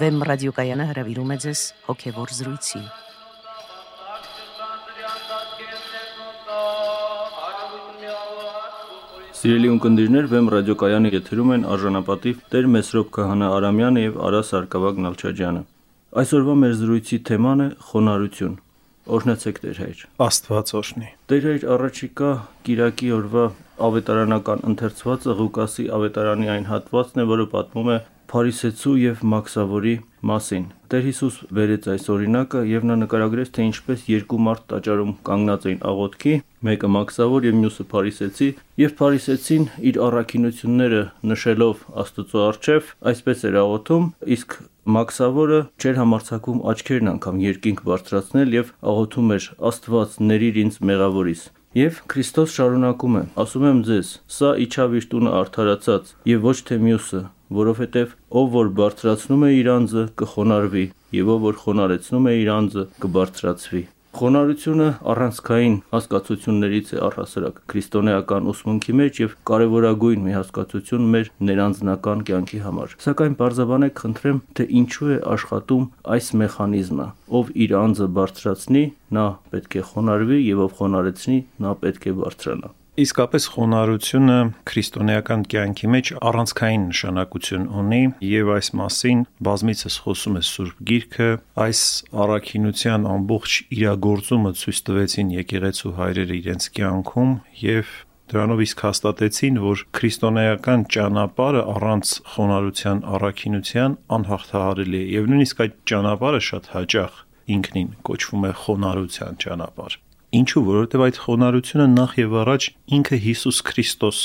Վեմ ռադիոկայանը հրավիրում է ձեզ հոգևոր զրույցի։ Սիրելի ունկնդիրներ, Վեմ ռադիոկայանի եթերում են արժանապատիվ Տեր Մեսրոպ Քահանա Արամյանը եւ Արա Սարգսակ Նալչաջյանը։ Այսօրվա մեր զրույցի թեման է խոնարհություն։ Օրհնեցեք Տեր հայր։ Աստված օրհնի։ Տեր հայր առաջիկա Կիրակի օրվա ավետարանական ընթերցվածը Ղուկասի ավետարանի այն հատվածն է, որը պատմում է Փարիսեցու եւ Մաքսավորի մասին։ Տեր Հիսուս վերեց այս օրինակը եւ նա նկարագրեց, թե ինչպես երկու մարդ տաճարում կանգնած էին աղոթքի, մեկը Մաքսավոր եւ մյուսը Փարիսեցի, եւ Փարիսեցին իր առաքինությունները նշելով Աստծո առջև, այսպես էր աղոթում, իսկ Մաքսավորը չէր համարցակում աչքերն անգամ երկինք բարձրացնել եւ աղոթում էր Աստված ների ինձ մեղավորիս։ Եվ Քրիստոս շարունակում է. ասում եմ ձեզ, սա իջավ իր տունը արդարացած եւ ոչ թե մյուսը, որովհետև ով որ բարձրացնում է իր անձը կխոնարհվի, եւ ով որ խոնարեցնում է իր անձը կբարձրացվի։ Խոնարհությունը առանցքային հասկացություններից է առհասարակ քրիստոնեական ուսմունքի մեջ եւ կարեւորագույն մի հասկացություն մեր ներանձնական կյանքի համար։ Սակայն բարձաբանեք խնդրեմ, թե ինչու է աշխատում այս մեխանիզմը։ Ով իր անձը բարձրացնի, նա պետք է խոնարհվի եւ ով խոնարեցնի, նա պետք է բարձրանա։ Իսկապես խոնարհությունը քրիստոնեական կյանքի մեջ առանցքային նշանակություն ունի եւ այս մասին բազմիցս խոսում է Սուրբ Գիրքը այս առաքինության ամբողջ իրագործումը ցույց տվեցին եկեղեցու հայրերը իրենց կյանքում եւ Դրանով իսկ հաստատեցին, որ քրիստոնեական ճանապարհը առանց խոնարհության առաքինության անհաղթահարելի է եւ նույնիսկ այդ ճանապարհը շատ հաճախ ինքնին կոչվում է խոնարհության ճանապարհ։ Ինչու, որովհետև այդ խոնարհությունը նախ եւ առաջ ինքը Հիսուս Քրիստոս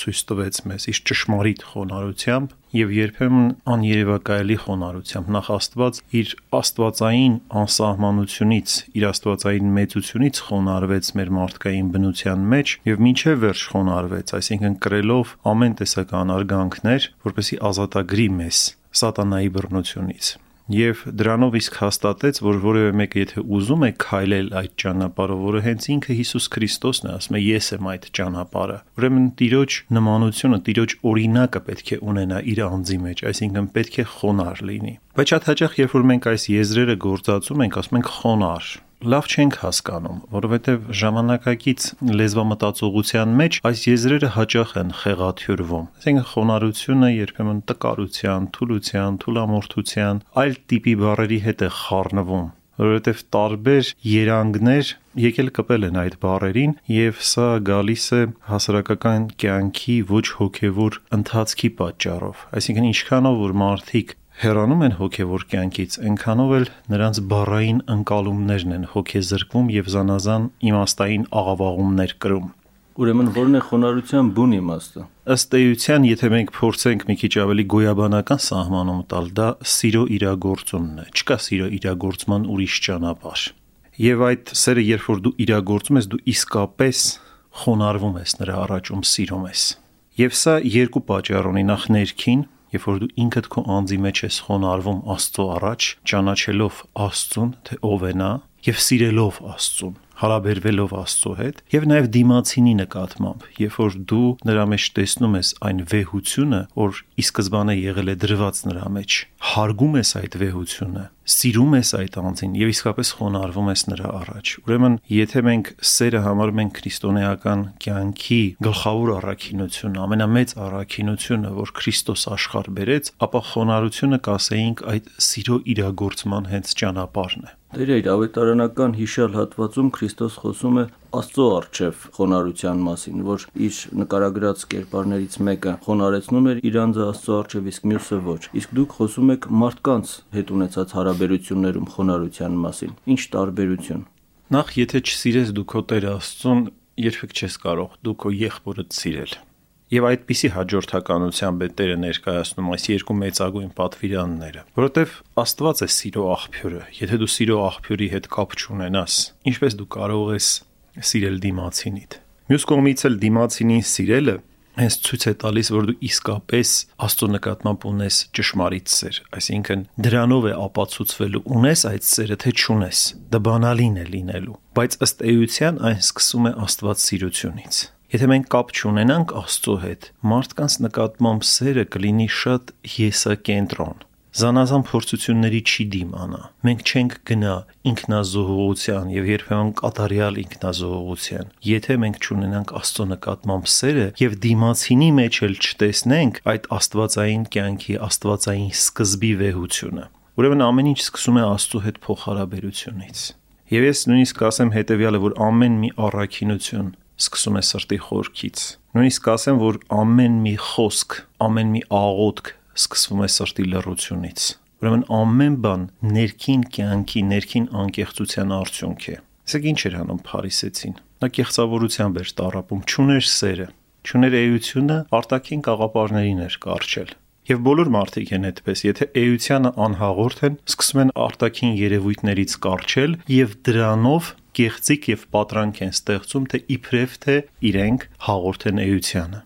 ցույց տվեց մեզ իր ճշմարիտ խոնարհությամբ եւ երբեմն աներևակայելի խոնարհությամբ նախ Աստված իր աստվածային անսահմանությունից իր աստվածային մեծությունից խոնարհվեց մեր մարդկային բնության մեջ եւ մինչեւ վերջ խոնարհվեց այսինքն կրելով ամեն տեսական արգանքներ որպեսի ազատագրի մեզ սատանայի բռնությունից եւ դրանով իսկ հաստատեց, որ որևէ մեկը եթե ուզում է քայլել այդ ճանապարհով, որը հենց ինքը Հիսուս Քրիստոսն է, ասում է ես եմ այդ ճանապարհը։ Ուրեմն Տիրոջ նմանությունը, Տիրոջ օրինակը պետք է ունենա իր անձի մեջ, այսինքն պետք է խոնար լինի։ Բայց շատ հաճախ երբ որ մենք այս եզրերը գործածում ենք, ասում ենք խոնար, լավ չենք հասկանում, որովհետև ժամանակակից լեզվամտածողության մեջ այս եզրերը հաճախ են խեղաթյուրվում։ Այսինքն խոնարհությունը երբեմն տկարության, թուլության, թուլամորթության, այլ տիպի բառերի հետ է խառնվում որովհետև տարբեր երանգներ եկել կպել են այդ բարերին եւ սա գալիս է հասարակական կյանքի ոչ հոգեվոր ընթացքի պատճառով այսինքն ինչքանով որ մարդիկ հեռանում են հոգևոր կյանքից, այնքանով էլ նրանց բառային ընկալումներն են հոգեզրկվում եւ զանազան իմաստային աղավաղումներ կրում։ Ուրեմն ո՞րն է խոնարհության բուն իմաստը։ Ըստ էության, եթե մենք փորձենք մի քիչ ավելի գոյաբանական սահմանում տալ, դա սիրո իրագործումն է։ Չկա սիրո իրագործման ուրիշ ճանապարհ։ Եվ այդ սերը, երբ որ դու իրագործում ես, դու իսկապես խոնարհվում ես նրա առաջում սիրում ես։ Եվ սա երկու պատճառ ունի՝ նախ ներքին, երբ որ դու ինքդ քո անձի մեջ ես խոնարհվում Աստծո առաջ, ճանաչելով Աստծուն, թե ով է նա, եւ սիրելով Աստծուն հարաբերվելով Աստծո հետ եւ նաեւ դիմացինի նկատմամբ, երբ որ դու նրա մեջ տեսնում ես այն վեհությունը, որ ի սկզբանե եղել է դրված նրա մեջ, հարգում ես այդ վեհությունը, սիրում ես այդ անձին եւ իսկապես խոնարհվում ես նրա առաջ։ Ուրեմն, եթե մենք սերը համարում ենք քրիստոնեական կյանքի գլխավոր առաքինությունը, ամենամեծ առաքինությունը, որ Քրիստոս աշխարհ բերեց, ապա խոնարհությունը կասեինք այդ սիրո իրագործման հենց ճանապարհն է։ Տեր ավետարանական հիշալ հատվածում Քրիստոս խոսում է Աստծո արչև խոնարհության մասին, որ իր նկարագրած կերպարներից մեկը խոնարեցնում էր իր անձը Աստծո արչև, իսկ մյուսը ոչ։ Իսկ դուք խոսում եք մարդկանց հետ ունեցած հարաբերություններում խոնարհության մասին։ Ինչ տարբերություն։ Նախ, եթե չսիրես դու քո Տեր Աստծուն, երբեք չես կարող դու քո եղբորդ սիրել։ Եվ այդպիսի հաջորդականությամբ է Տերը ներկայացնում այս երկու մեծագույն պատվիրանները, որովհետև Աստված է սիրո աղբյուրը։ Եթե դու սիրո աղբյուրի հետ կապ չունենաս, ինչպես դու կարող ես սիրել դիմացինիդ։ Մյուս կողմից էլ դիմացինին սիրելը հենց ցույց է տալիս, որ դու իսկապես Աստծո նկատմամբ ունես ճշմարիտ սեր, այսինքն դրանով է ապացուցվելու ունես այդ սերը թե չունես։ Դա բանալին է լինելու, բայց ըստ էության այն սկսում է Աստված սիրությունից։ Եթե մենք կապ չունենանք Աստծո հետ, մարդկանց նկատմամբ սերը կլինի շատ եսակենտրոն։ զանազան փորձությունների չի դիմանա։ Մենք չենք գնա ինքնազոհողության եւ երբեմն կատարյալ ինքնազոհողության, եթե մենք ճունենանք Աստծո նկատմամբ սերը եւ դիմացինի մեջ էլ չտեսնենք այդ աստվածային կյանքի, աստվածային սկզբի վեհությունը։ Ուրեմն ամեն ինչ սկսում է Աստծո հետ փոխհարաբերությունից։ Եվ ես նույնիսկ ասեմ հետեւյալը, որ ամեն մի առաքինություն սկսում է սրտի խորքից։ Նույնիսկ ասեմ, որ ամեն մի խոսք, ամեն մի աղոթք սկսվում է սրտի լռությունից։ Ուրեմն ամեն բան ներքին կյանքի, ներքին անկեղծության արդյունք է։ Իսկ ինչ էր անում Փարիսեցին։ Նա կեղծավորությամբ էր տարապում, ճուներ սերը, ճուներ էությունը արտաքին կաղապարներին էր կարճել։ Եվ բոլոր մարդիկ են այդպես, եթե էությանը անհաղորդ են, սկսում են արտաքին երևույթներից կարճել եւ դրանով կեղծիկ եւ պատրանք են ստեղծում, թե իբրև թե իրենք հաղորդ են էությանը։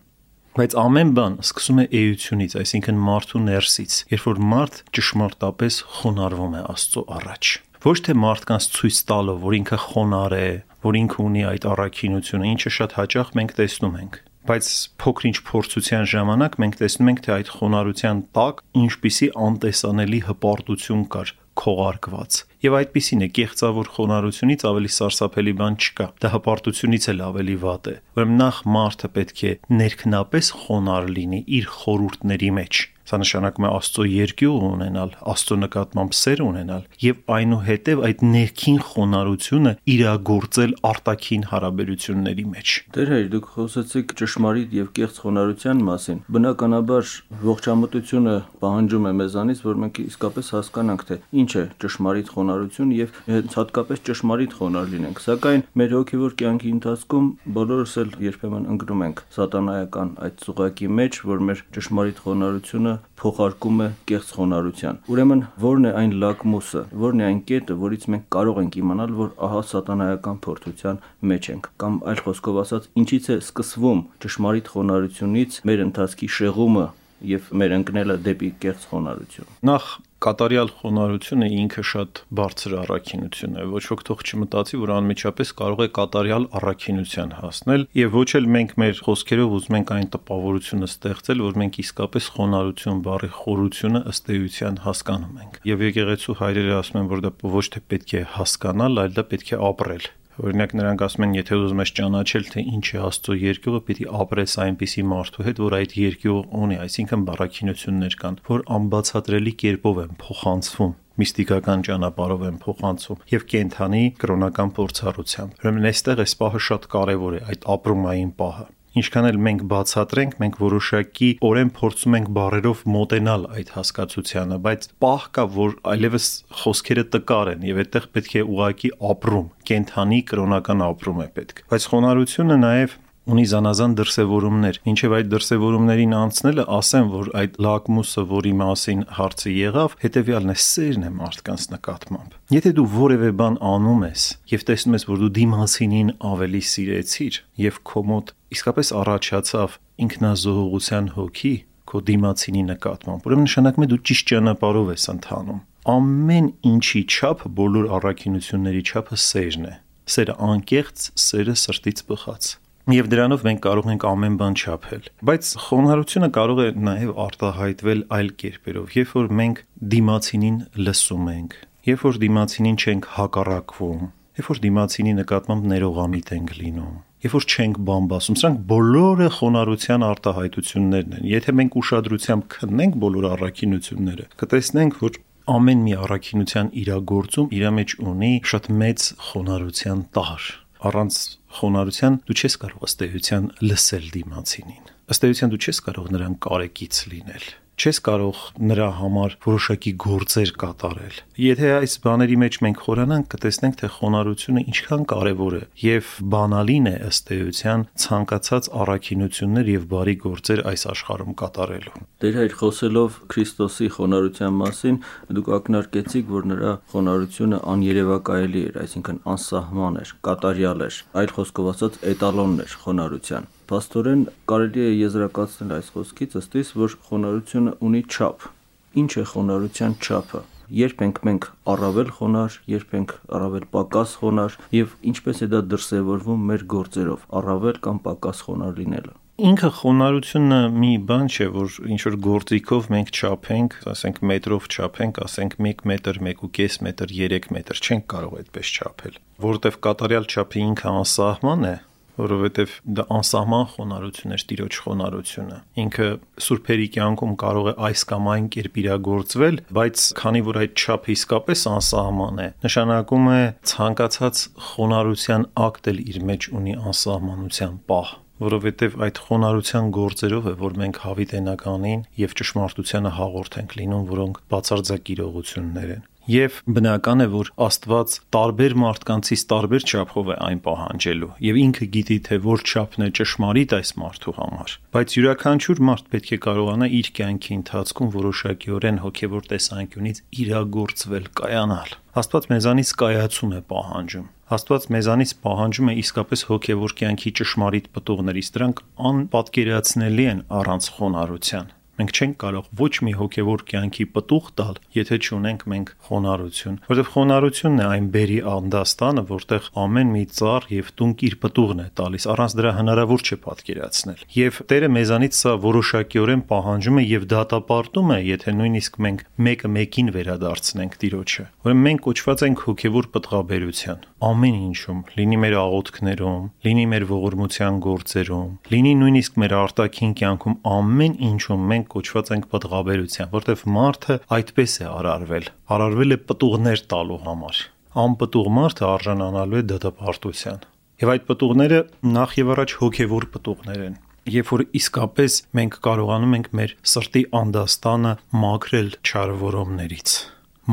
Բայց ամեն բան սկսում է էությունից, այսինքն մարդու ներսից, երբ որ մարդ ճշմարտապես խոնարհվում է Աստծո առաջ։ Ոչ թե մարդկանց ցույց տալով, որ ինքը խոնար է, որ ինքը ունի այդ առաքինությունը, ինչը շատ հաճախ մենք տեսնում ենք բայց փոքրինչ փորձության ժամանակ մենք տեսնում ենք թե այդ խոնարհության տակ ինչպիսի անտեսանելի հպարտություն կար քողարկված եւ այդպիսին է կեղծավոր խոնարհությունից ավելի սարսափելի բան չկա դա հպարտությունից էլ ավելի վատ է ուրեմն նախ մարդը պետք է ներքնապես խոնար լինի իր խորուրդների մեջ Սա նշանակում է Աստծո երկյուղ ունենալ, Աստծո նկատմամբ սեր ունենալ եւ այնուհետեւ այդ ներքին խոնարհությունը իրագործել արտաքին հարաբերությունների մեջ։ Տեր հայր, դուք խոսեցիք ճշմարիտ եւ կեղծ խոնարհության մասին։ Բնականաբար ողջամտությունը պահանջում է մեզանից, որ մենք իսկապես հասկանանք, թե ինչ է ճշմարիտ խոնարհություն եւ հատկապես ճշմարիտ խոնարհ լինենք։ Սակայն մեր հոգեվոր կյանքի ընթացքում բոլորս էլ երբեմն ընկնում ենք սատանայական այդ ծուղակի մեջ, որ մեր ճշմարիտ խոնարհությունը փոխարկում է կեղծ խոնարհության։ Ուրեմն ո՞րն է այն լակմուսը, ո՞րն է այն կետը, որից մենք կարող ենք իմանալ, որ ահա սատանայական փորձության մեջ ենք, կամ այլ խոսքով ասած, ինչից է սկսվում ճշմարիտ խոնարհությունից մեր ընթացքի շեղումը եւ մեր ընկնելը դեպի կեղծ խոնարհություն։ Նախ կատարյալ խոնարհությունը ինքը շատ բարձր առաքինություն է։ Ոչ ոք թող չմտածի, որ անմիջապես կարող է կատարյալ առաքինության հասնել, եւ ոչ էլ մենք մեր խոսքերով ուզում ենք այն տպավորությունը ստեղծել, որ մենք իսկապես խոնարհություն բառի խորությունը ըստ էության հասկանում ենք։ Եվ եկեղեցու հայրերը ասում են, որ դա ոչ թե պետք է հասկանալ, այլ դա պետք է ապրել։ Օրինակ նրանք ասում են, եթե ուզում ես ճանաչել, թե ինչ է Աստծո երկյուղը, պիտի ապրես այնպիսի մարդու հետ, որ այդ երկյուղը ունի, այսինքն բարակինություններ կան, որ անբացատրելի կերպով են փոխանցվում միստիկական ճանապարհով են փոխանցում եւ կենթանի կրոնական փորձառությամբ։ Ուրեմն այստեղ այս պահը շատ կարեւոր է, այդ ապրումային պահը ինչքան էլ մենք բացատրենք, մենք որոշակի օրեն փորձում ենք բարերով մոտենալ այդ հասկացությանը, բայց պահ կա, որ այլևս խոսքերը տկար են եւ այդտեղ պետք է ուղակի ապրում, կենթանի կրոնական ապրում է պետք։ Բայց խոնարհությունը նաեւ ունի զանազան դրսևորումներ։ Ինչեւ այդ դրսևորումներին անցնելը ասեմ, որ այդ լակմուսը, որի մասին հարցը եղավ, հետեւյալն է՝ սերն է մարդկանց նկատմամբ։ Եթե դու որևէ բան անում ես եւ տեսնում ես, որ դու դիմացինին ավելի սիրեցիր եւ քո մոտ իսկապես առաջացավ ինքնազոհողության հոգի քո դիմացինի նկատմամբ, ուրեմն նշանակում է դու ճիշտ ճանապարհով ես ընթանում։ Ամեն ինչի չափը, բոլոր առաքինությունների չափը սերն է։ Սերը անկեղծ, սերը սրտից բխած։ Եվ դրանով մենք կարող ենք ամեն բան չափել։ Բայց խոնարհությունը կարող է նաև արտահայտվել այլ կերպերով, երբ որ մենք դիմացինին լսում ենք, երբ որ դիմացինին չենք հակառակվում, երբ որ դիմացինի նկատմամբ ներողամիտ ենք լինում, երբ որ չենք բամբասում, սրանք բոլորը խոնարհության արտահայտություններն են։ Եթե մենք ուշադրությամբ քննենք բոլոր առաքինությունները, կտեսնենք, որ ամեն մի առաքինության իրագործում իր մեջ ունի շատ մեծ խոնարհության տար առանց խոնարհության դու չես կարող ըստ էության լսել դիմացինին։ Ըստ էության դու չես կարող նրան կարեկից լինել չես կարող նրա համար որոշակի գործեր կատարել։ Եթե այս բաների մեջ մենք խորանանք, կտեսնենք, թե խոնարհությունը ինչքան կարևոր է եւ բանալին է ըստ էության ցանկացած առաքինություններ եւ բարի գործեր այս աշխարհում կատարելու։ Տեր հայր խոսելով Քրիստոսի խոնարհության մասին, դուք ակնարկեցիք, որ նրա խոնարհությունը աներևակայելի էր, այսինքն անսահման էր, կատարյալ էր, այլ խոսքով ասած էտալոնն էր խոնարհության։ Փաստորեն կարելի է եզրակացնել այս խոսքից ըստիս, որ խոնարհությունը ունի չափ։ Ինչ է խոնարհության չափը։ Երբ ենք մենք առավել խոնար, երբ ենք առավել պակաս խոնար եւ ինչպես է դա դրսեւորվում մեր գործերով, առավել կամ պակաս խոնար լինելը։ Ինքը խոնարհությունը մի բան չէ, որ ինչ որ գործիքով մենք չափենք, ասենք մետրով չափենք, ասենք 1 մետր, 1.5 մետր, 3 մետր, չենք կարող այդպես չափել, որովհետև կատարյալ չափը ինքը անսահման է, որովհետև դա անսահման խոնարհություն է, տիրոջ խոնարհությունը։ Ինքը սուրբերի կյանքում կարող է այս կամ այն կերպ իրագործվել, բայց քանի որ այդ չափը իսկապես անսահման է, նշանակում է ցանկացած խոնարհության ակտ էլ իր մեջ ունի անսահմանության պահ որովհետև այդ խոնարհության գործերով է, որ մենք հավիտենականին եւ ճշմարտությանը հաղորդ ենք լինում, որոնք բացարձակ իրողություններ են։ Եվ բնական է, որ Աստված տարբեր մարդկանցից տարբեր չափով է այն պահանջելու, եւ ինքը գիտի, թե որ չափն է ճշմարիտ այս մարդու համար։ Բայց յուրաքանչյուր մարդ պետք է կարողանա իր կյանքի ընթացքում որոշակիորեն հոգեվոր տեսանկյունից իրագործվել, կայանալ։ Աստված մեզանից կայացում է պահանջում։ Աստված մեզանից պահանջում է իսկապես հոգևոր կյանքի ճշմարիտ պտուղներից, դրանք անպատկերացնելի են առանց խոնարհության։ Մենք չենք կարող ոչ մի հոգևոր կյանքի պտուղ տալ, եթե չունենք մենք խոնարհություն, որովհետև խոնարհությունն է այն բերի անդաստանը, որտեղ ամեն մի ծառ եւ տունկ իր պտուղն է տալիս, առանց դրա հնարավոր չէ պատկերացնել։ Եվ Տերը մեզանից սա որոշակիորեն պահանջում է եւ դատապարտում է, եթե նույնիսկ մենք մեկը մեկին վերադարձնենք Տիրոջը։ Ուրեմն մենք կոչված ենք հոգևոր պտղաբերության ամեն ինչում, լինի մեր աղոթքներում, լինի մեր ողորմության գործերում, լինի նույնիսկ մեր արտաքին կյանքում, ամեն ինչում մենք մենք կոչված ենք պտղաբերության, որտեվ մարդը այդպես է արարվել։ Արարվել է պտուղներ տալու համար։ Անպտուղ մարդը արժանանալու է դատապարտության։ Եւ այդ պտուղները նախ եւ առաջ հոգեվոր պտուղներ են երբ որ իսկապես մենք կարողանում ենք մեր սրտի անդաստանը մաքրել չարվորոմներից,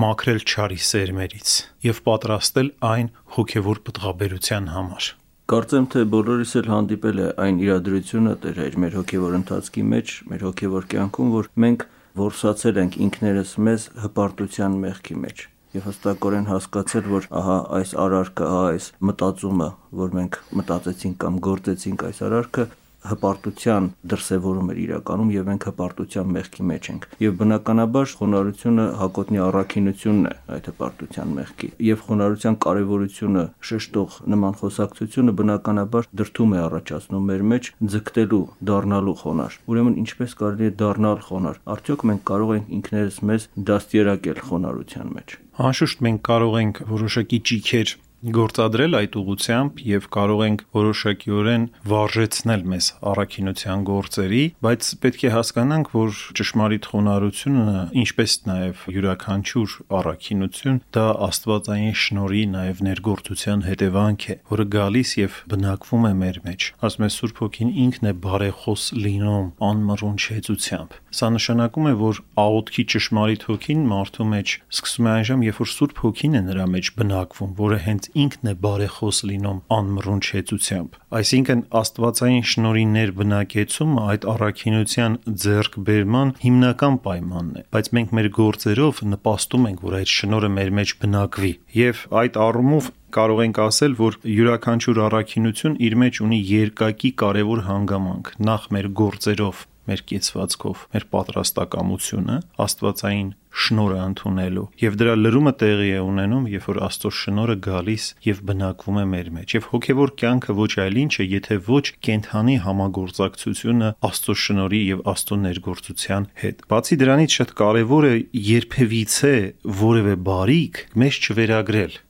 մաքրել չարի սերմերից եւ պատրաստել այն հոգեվոր պտղաբերության համար։ Կարծեմ թե բոլորիս էլ հանդիպել է այն իրադրությունը Տեր հայր մեր հոգևոր ընթացքի մեջ, մեր հոգևոր կյանքում, որ մենք որսացել ենք ինքներս մեզ հպարտության մեղքի մեջ եւ հստակորեն հասկացել, որ ահա այս արարքը, ահա այս մտածումը, որ մենք մտածեցինք կամ գործեցինք այս արարքը, հպարտության դրսևորում էր իրականում եւ մենք հպարտության մեղքի մեջ ենք եւ բնականաբար խոնարհությունը հակոտնի առաքինությունն է այդ հպարտության մեղքի եւ խոնարհության կարեւորությունը շեշտող նման խոսակցությունը բնականաբար դրթում է առաջացնում մեր մեջ ձգտելու դառնալու խոնար ուրեմն ինչպես կարելի է դառնալ խոնար արդյոք մենք կարող ենք ինքներս մեզ դաստիարակել խոնարհության մեջ Անշուշտ մենք կարող ենք որոշակի ճիքեր գործադրել այդ ուղությամբ եւ կարող ենք որոշակիորեն վարժեցնել մեզ առաքինության գործերի, բայց պետք է հասկանանք, որ ճշմարիտ խոնարհությունը, ինչպես նաեւ յուրաքանչյուր առաքինություն, դա աստվածային շնորհի նաեւ ներգործության հետևանք է, որը գալիս եւ բնակվում է մեր մեջ։ Ասում է Սուրբ Հոգին ինքն է բարեխոս լինում անմռունչ հեծությամբ։ Սա նշանակում է, որ աղոթքի ճշմարիտ հոգին մարդու մեջ սկսում է այն ժամ, երբ որ Սուրբ Հոգին է նրա մեջ բնակվում, որը հենց ինքն է բարեխոս լինում անմռունչ հեծությամբ։ Այսինքն Աստվածային շնորհի ներբնակեցումը այդ առաքինության ձեռքբերման հիմնական պայմանն է, բայց մենք մեր գործերով նպաստում ենք, որ այդ շնորհը մեր մեջ բնակվի։ Եվ այդ առումով կարող ենք ասել, որ յուրաքանչյուր առաքինություն իր մեջ ունի երկակի կարևոր հանգամանք՝ նախ մեր գործերով մեր կեցվածքով, մեր պատրաստակամությունը Աստվածային շնորհը ընդունելու եւ դրա լրումը տեղի է ունենում, երբ որ Աստծո շնորհը գալիս եւ բնակվում է մեր մեջ։ Եվ հոգեվոր կյանքը ոչ այլ ինչ է, եթե ոչ կենթանի համագործակցությունը Աստծո շնորհի եւ Աստծո ներգործության հետ։ Բացի դրանից շատ կարեւոր է երբևիցե որևէ բարիք մեզ չվերագրել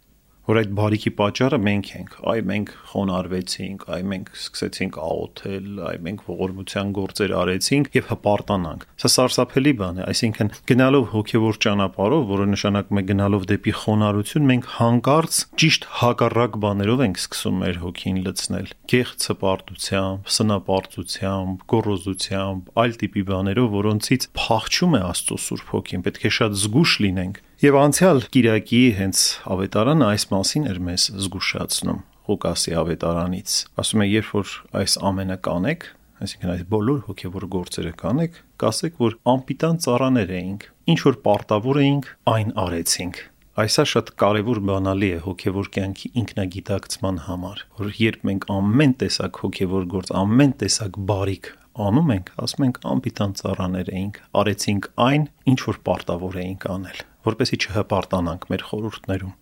որ այդ բարիքի պատճառը մենք ենք։ Այ մենք խոնարհվեցինք, այ մենք սկսեցինք աղոթել, այ մենք ողորմության գործեր արեցինք եւ հպարտանանք։ Սա սարսափելի բան է, այսինքն գնալով հոգեվոր ճանապարհով, որը նշանակում է գնալով դեպի խոնարհություն, մենք հանկարծ ճիշտ հակառակ բաներով ենք սկսում մեր հոգին լցնել։ Գեղց հպարտությամբ, սնապարտությամբ, գոռոզությամբ, այլ տիպի բաներով, որոնցից փախչում է Աստծո Սուրբ Հոգին։ Պետք է շատ զգուշ լինենք Եվ անցյալ Կիրակի հենց ավետարանը այս մասին էր մեզ զգուշացնում Ղուկասի ավետարանից։ Ասում է, երբ որ այս ամենը կանեք, այսինքն այս բոլոր հոգևոր գործերը կանեք, կասեք, որ անպիտան ծառաներ էինք, ինչ որ պարտավոր էինք, այն արեցինք։ Այսա շատ կարևոր բանալի է հոգևոր կյանքի ինքնագիտակցման համար, որ երբ մենք ամեն տեսակ հոգևոր գործ, ամեն տեսակ բարիք անում ենք, ասում ենք անպիտան ծառաներ էինք, արեցինք այն, ինչ որ պարտավոր էինք անել որպեսի չհպարտանանք մեր խորհուրդներում։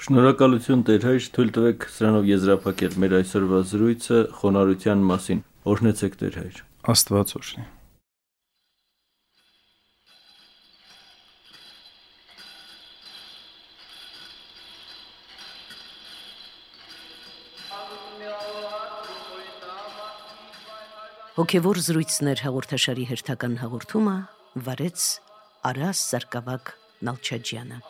Շնորհակալություն Տեր հայր, թույլ տվեք սրանով եզրափակել մեր այսօրվա զրույցը խոնարհության մասին։ Օրհնեցեք Տեր հայր։ Աստված օրհնի։ Հոգևոր զրույցներ հաղորդաշարի հերթական հաղորդումը վարեց Արաս Սարգսակյան Nalčadžana.